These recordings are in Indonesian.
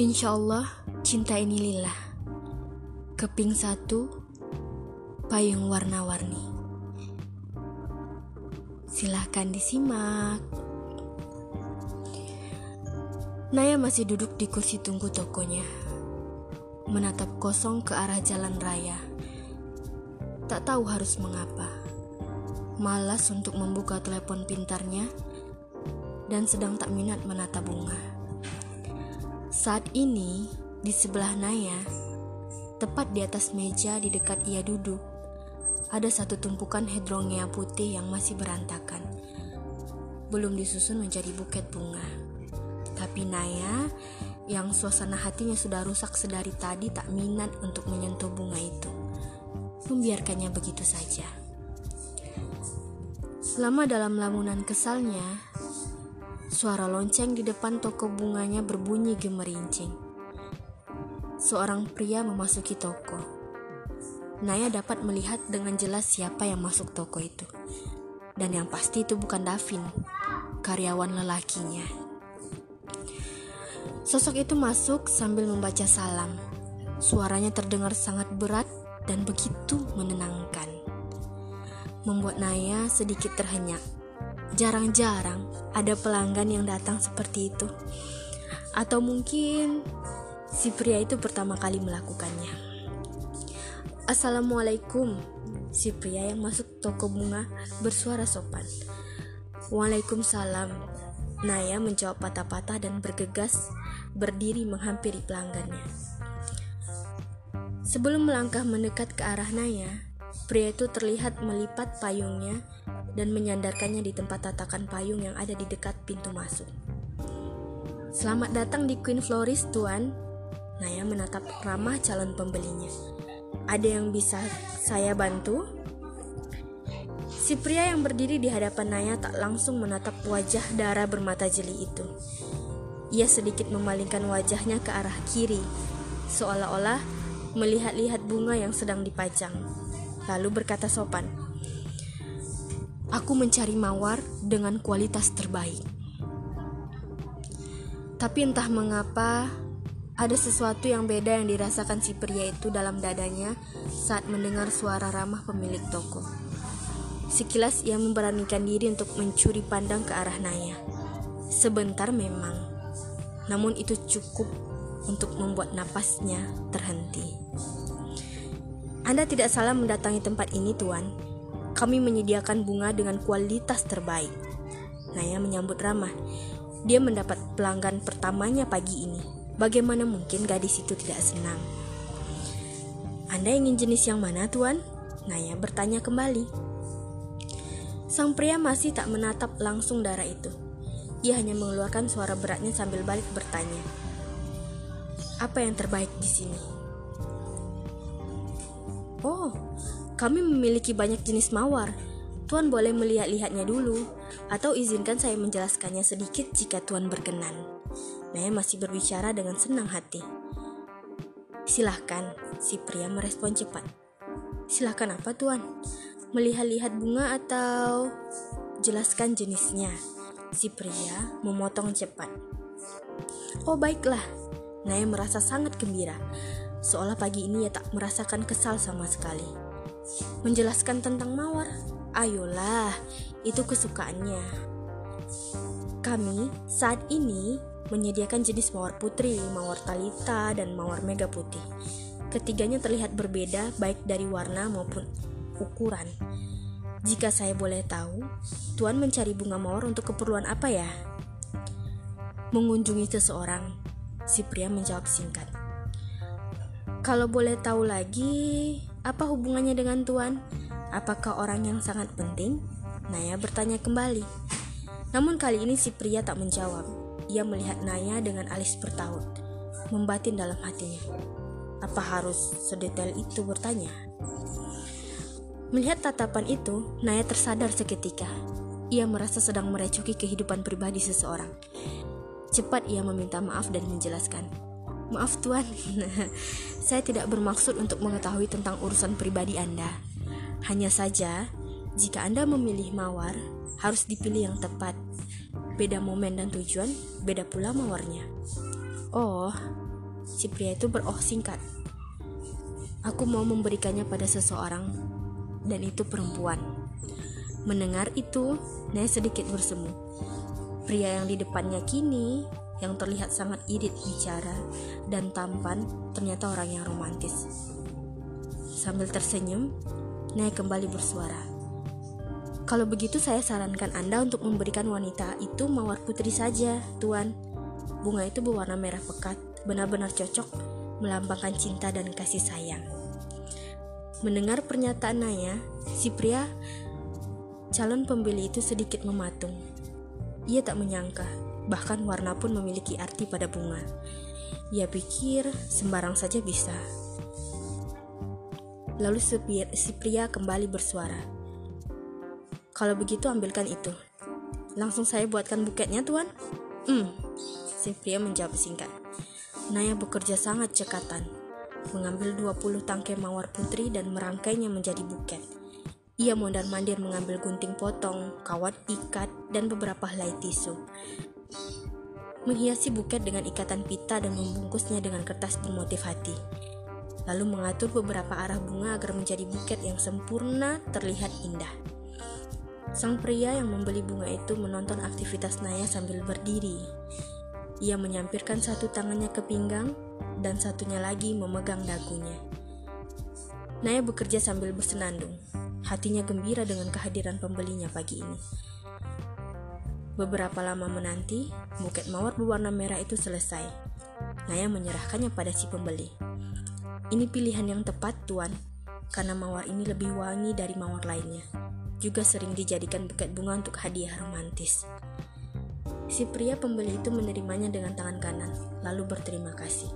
Insya Allah, cinta ini lillah. Keping satu, payung warna-warni. Silahkan disimak. Naya masih duduk di kursi tunggu tokonya, menatap kosong ke arah jalan raya. Tak tahu harus mengapa. Malas untuk membuka telepon pintarnya dan sedang tak minat menata bunga. Saat ini, di sebelah Naya, tepat di atas meja di dekat ia duduk, ada satu tumpukan hedrongea putih yang masih berantakan. Belum disusun menjadi buket bunga. Tapi Naya, yang suasana hatinya sudah rusak sedari tadi tak minat untuk menyentuh bunga itu. Membiarkannya begitu saja. Selama dalam lamunan kesalnya, Suara lonceng di depan toko bunganya berbunyi gemerincing. Seorang pria memasuki toko. Naya dapat melihat dengan jelas siapa yang masuk toko itu. Dan yang pasti itu bukan Davin, karyawan lelakinya. Sosok itu masuk sambil membaca salam. Suaranya terdengar sangat berat dan begitu menenangkan. Membuat Naya sedikit terhenyak jarang-jarang ada pelanggan yang datang seperti itu. Atau mungkin si pria itu pertama kali melakukannya. Assalamualaikum. Si pria yang masuk toko bunga bersuara sopan. Waalaikumsalam. Naya menjawab patah-patah dan bergegas berdiri menghampiri pelanggannya. Sebelum melangkah mendekat ke arah Naya, pria itu terlihat melipat payungnya dan menyandarkannya di tempat tatakan payung yang ada di dekat pintu masuk. Selamat datang di Queen Floris, Tuan. Naya menatap ramah calon pembelinya. Ada yang bisa saya bantu? Si pria yang berdiri di hadapan Naya tak langsung menatap wajah darah bermata jeli itu. Ia sedikit memalingkan wajahnya ke arah kiri, seolah-olah melihat-lihat bunga yang sedang dipajang. Lalu berkata sopan, Aku mencari mawar dengan kualitas terbaik. Tapi entah mengapa, ada sesuatu yang beda yang dirasakan si pria itu dalam dadanya saat mendengar suara ramah pemilik toko. Sekilas ia memberanikan diri untuk mencuri pandang ke arah Naya. Sebentar memang, namun itu cukup untuk membuat napasnya terhenti. Anda tidak salah mendatangi tempat ini, Tuan. Kami menyediakan bunga dengan kualitas terbaik. Naya menyambut ramah. Dia mendapat pelanggan pertamanya pagi ini. Bagaimana mungkin gadis itu tidak senang? Anda ingin jenis yang mana, Tuan? Naya bertanya kembali. Sang pria masih tak menatap langsung darah itu. Ia hanya mengeluarkan suara beratnya sambil balik bertanya. Apa yang terbaik di sini? Oh, kami memiliki banyak jenis mawar. Tuan boleh melihat-lihatnya dulu, atau izinkan saya menjelaskannya sedikit jika Tuan berkenan. Naya masih berbicara dengan senang hati. Silahkan, si pria merespon cepat. Silahkan apa Tuan? Melihat-lihat bunga atau jelaskan jenisnya? Si pria memotong cepat. Oh baiklah, Naya merasa sangat gembira. Seolah pagi ini ia tak merasakan kesal sama sekali. Menjelaskan tentang mawar, ayolah, itu kesukaannya. Kami saat ini menyediakan jenis mawar putri, mawar talita, dan mawar mega putih. Ketiganya terlihat berbeda baik dari warna maupun ukuran. Jika saya boleh tahu, Tuan mencari bunga mawar untuk keperluan apa ya? Mengunjungi seseorang, si pria menjawab singkat. Kalau boleh tahu lagi, apa hubungannya dengan Tuan? Apakah orang yang sangat penting? Naya bertanya kembali. Namun kali ini si pria tak menjawab. Ia melihat Naya dengan alis bertaut, membatin dalam hatinya. Apa harus sedetail itu bertanya? Melihat tatapan itu, Naya tersadar seketika. Ia merasa sedang merecoki kehidupan pribadi seseorang. Cepat ia meminta maaf dan menjelaskan. Maaf tuan, saya tidak bermaksud untuk mengetahui tentang urusan pribadi Anda. Hanya saja, jika Anda memilih mawar, harus dipilih yang tepat. Beda momen dan tujuan, beda pula mawarnya. Oh, si pria itu beroh singkat. Aku mau memberikannya pada seseorang, dan itu perempuan. Mendengar itu, Naya sedikit bersemu. Pria yang di depannya kini, yang terlihat sangat irit bicara dan tampan, ternyata orang yang romantis. Sambil tersenyum, Naya kembali bersuara. Kalau begitu saya sarankan Anda untuk memberikan wanita itu mawar putri saja, Tuan. Bunga itu berwarna merah pekat, benar-benar cocok melambangkan cinta dan kasih sayang. Mendengar pernyataan Naya, si pria calon pembeli itu sedikit mematung. Ia tak menyangka, bahkan warna pun memiliki arti pada bunga. Ia pikir sembarang saja bisa. Lalu si pria kembali bersuara. Kalau begitu ambilkan itu. Langsung saya buatkan buketnya, Tuan. Hmm, si pria menjawab singkat. Naya bekerja sangat cekatan, mengambil 20 tangkai mawar putri dan merangkainya menjadi buket. Ia mondar-mandir mengambil gunting potong, kawat ikat, dan beberapa helai tisu. Menghiasi buket dengan ikatan pita dan membungkusnya dengan kertas bermotif hati. Lalu mengatur beberapa arah bunga agar menjadi buket yang sempurna terlihat indah. Sang pria yang membeli bunga itu menonton aktivitas Naya sambil berdiri. Ia menyampirkan satu tangannya ke pinggang dan satunya lagi memegang dagunya. Naya bekerja sambil bersenandung. Hatinya gembira dengan kehadiran pembelinya pagi ini. Beberapa lama menanti, buket mawar berwarna merah itu selesai. Naya menyerahkannya pada si pembeli. Ini pilihan yang tepat, Tuan, karena mawar ini lebih wangi dari mawar lainnya. Juga sering dijadikan buket bunga untuk hadiah romantis. Si pria pembeli itu menerimanya dengan tangan kanan, lalu berterima kasih.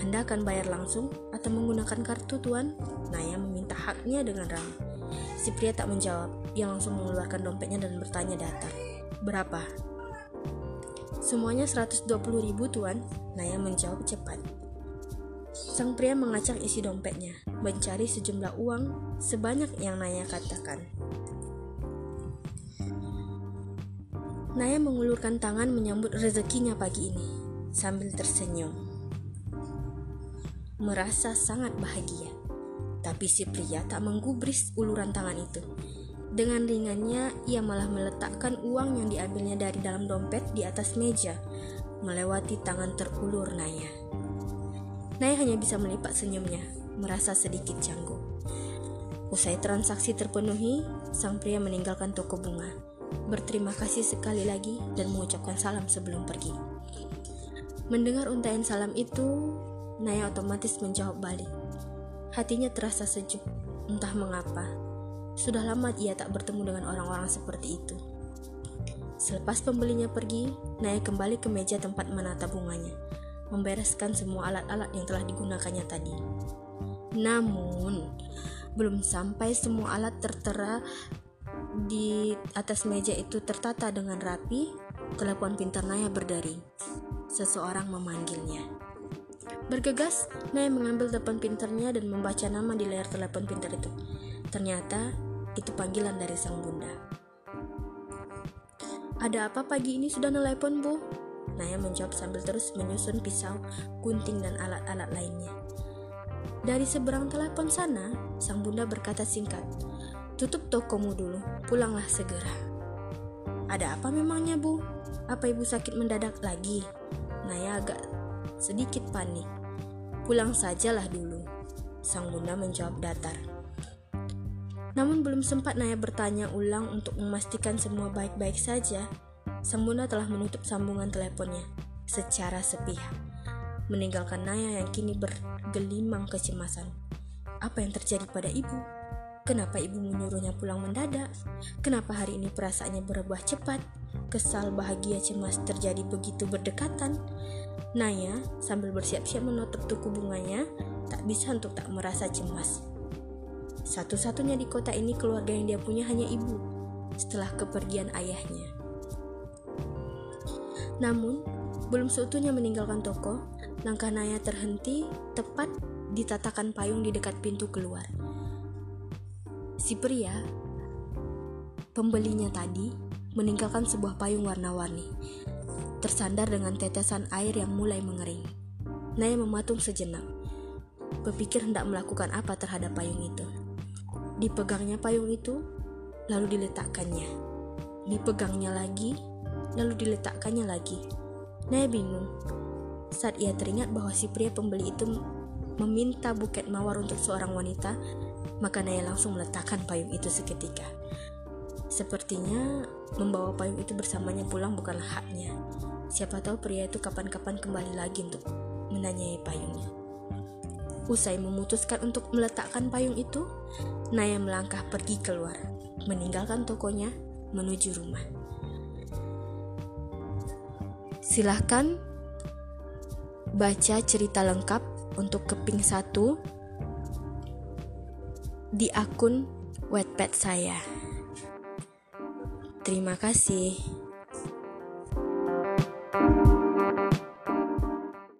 Anda akan bayar langsung atau menggunakan kartu, Tuan? Naya meminta haknya dengan ramah. Si pria tak menjawab, ia langsung mengeluarkan dompetnya dan bertanya datar. Berapa? Semuanya 120 ribu, Tuan. Naya menjawab cepat. Sang pria mengacak isi dompetnya, mencari sejumlah uang sebanyak yang Naya katakan. Naya mengulurkan tangan menyambut rezekinya pagi ini sambil tersenyum. Merasa sangat bahagia. Tapi si pria tak menggubris uluran tangan itu. Dengan ringannya, ia malah meletakkan uang yang diambilnya dari dalam dompet di atas meja, melewati tangan terulur Naya. Naya hanya bisa melipat senyumnya, merasa sedikit canggung. Usai transaksi terpenuhi, sang pria meninggalkan toko bunga berterima kasih sekali lagi dan mengucapkan salam sebelum pergi. Mendengar untaian salam itu, Naya otomatis menjawab balik. Hatinya terasa sejuk, entah mengapa. Sudah lama ia tak bertemu dengan orang-orang seperti itu. Selepas pembelinya pergi, Naya kembali ke meja tempat menata bunganya, membereskan semua alat-alat yang telah digunakannya tadi. Namun, belum sampai semua alat tertera di atas meja itu tertata dengan rapi, telepon pintar Naya berdering. Seseorang memanggilnya. Bergegas, Naya mengambil telepon pintarnya dan membaca nama di layar telepon pintar itu. Ternyata itu panggilan dari sang bunda. Ada apa pagi ini sudah nelpon, Bu? Naya menjawab sambil terus menyusun pisau, gunting, dan alat-alat lainnya. Dari seberang telepon sana, sang bunda berkata singkat, Tutup tokomu dulu, pulanglah segera. Ada apa memangnya, Bu? Apa ibu sakit mendadak lagi? Naya agak sedikit panik. Pulang sajalah dulu, sang bunda menjawab datar. Namun belum sempat Naya bertanya ulang untuk memastikan semua baik-baik saja, sang bunda telah menutup sambungan teleponnya secara sepihak, meninggalkan Naya yang kini bergelimang kecemasan. Apa yang terjadi pada ibu? Kenapa ibu menyuruhnya pulang mendadak? Kenapa hari ini perasaannya berubah cepat? Kesal, bahagia, cemas terjadi begitu berdekatan. Naya sambil bersiap-siap menutup tuku bunganya, tak bisa untuk tak merasa cemas. Satu-satunya di kota ini keluarga yang dia punya hanya ibu, setelah kepergian ayahnya. Namun, belum seutuhnya meninggalkan toko, langkah Naya terhenti tepat di tatakan payung di dekat pintu keluar. Si pria, pembelinya tadi, meninggalkan sebuah payung warna-warni, tersandar dengan tetesan air yang mulai mengering. Naya mematung sejenak. Berpikir hendak melakukan apa terhadap payung itu. Dipegangnya payung itu, lalu diletakkannya. Dipegangnya lagi, lalu diletakkannya lagi. Naya bingung. Saat ia teringat bahwa si pria pembeli itu meminta buket mawar untuk seorang wanita, maka Naya langsung meletakkan payung itu seketika. Sepertinya membawa payung itu bersamanya pulang bukanlah haknya. Siapa tahu pria itu kapan-kapan kembali lagi untuk menanyai payungnya. Usai memutuskan untuk meletakkan payung itu, Naya melangkah pergi keluar, meninggalkan tokonya menuju rumah. Silahkan baca cerita lengkap untuk keping satu di akun Wattpad saya. Terima kasih.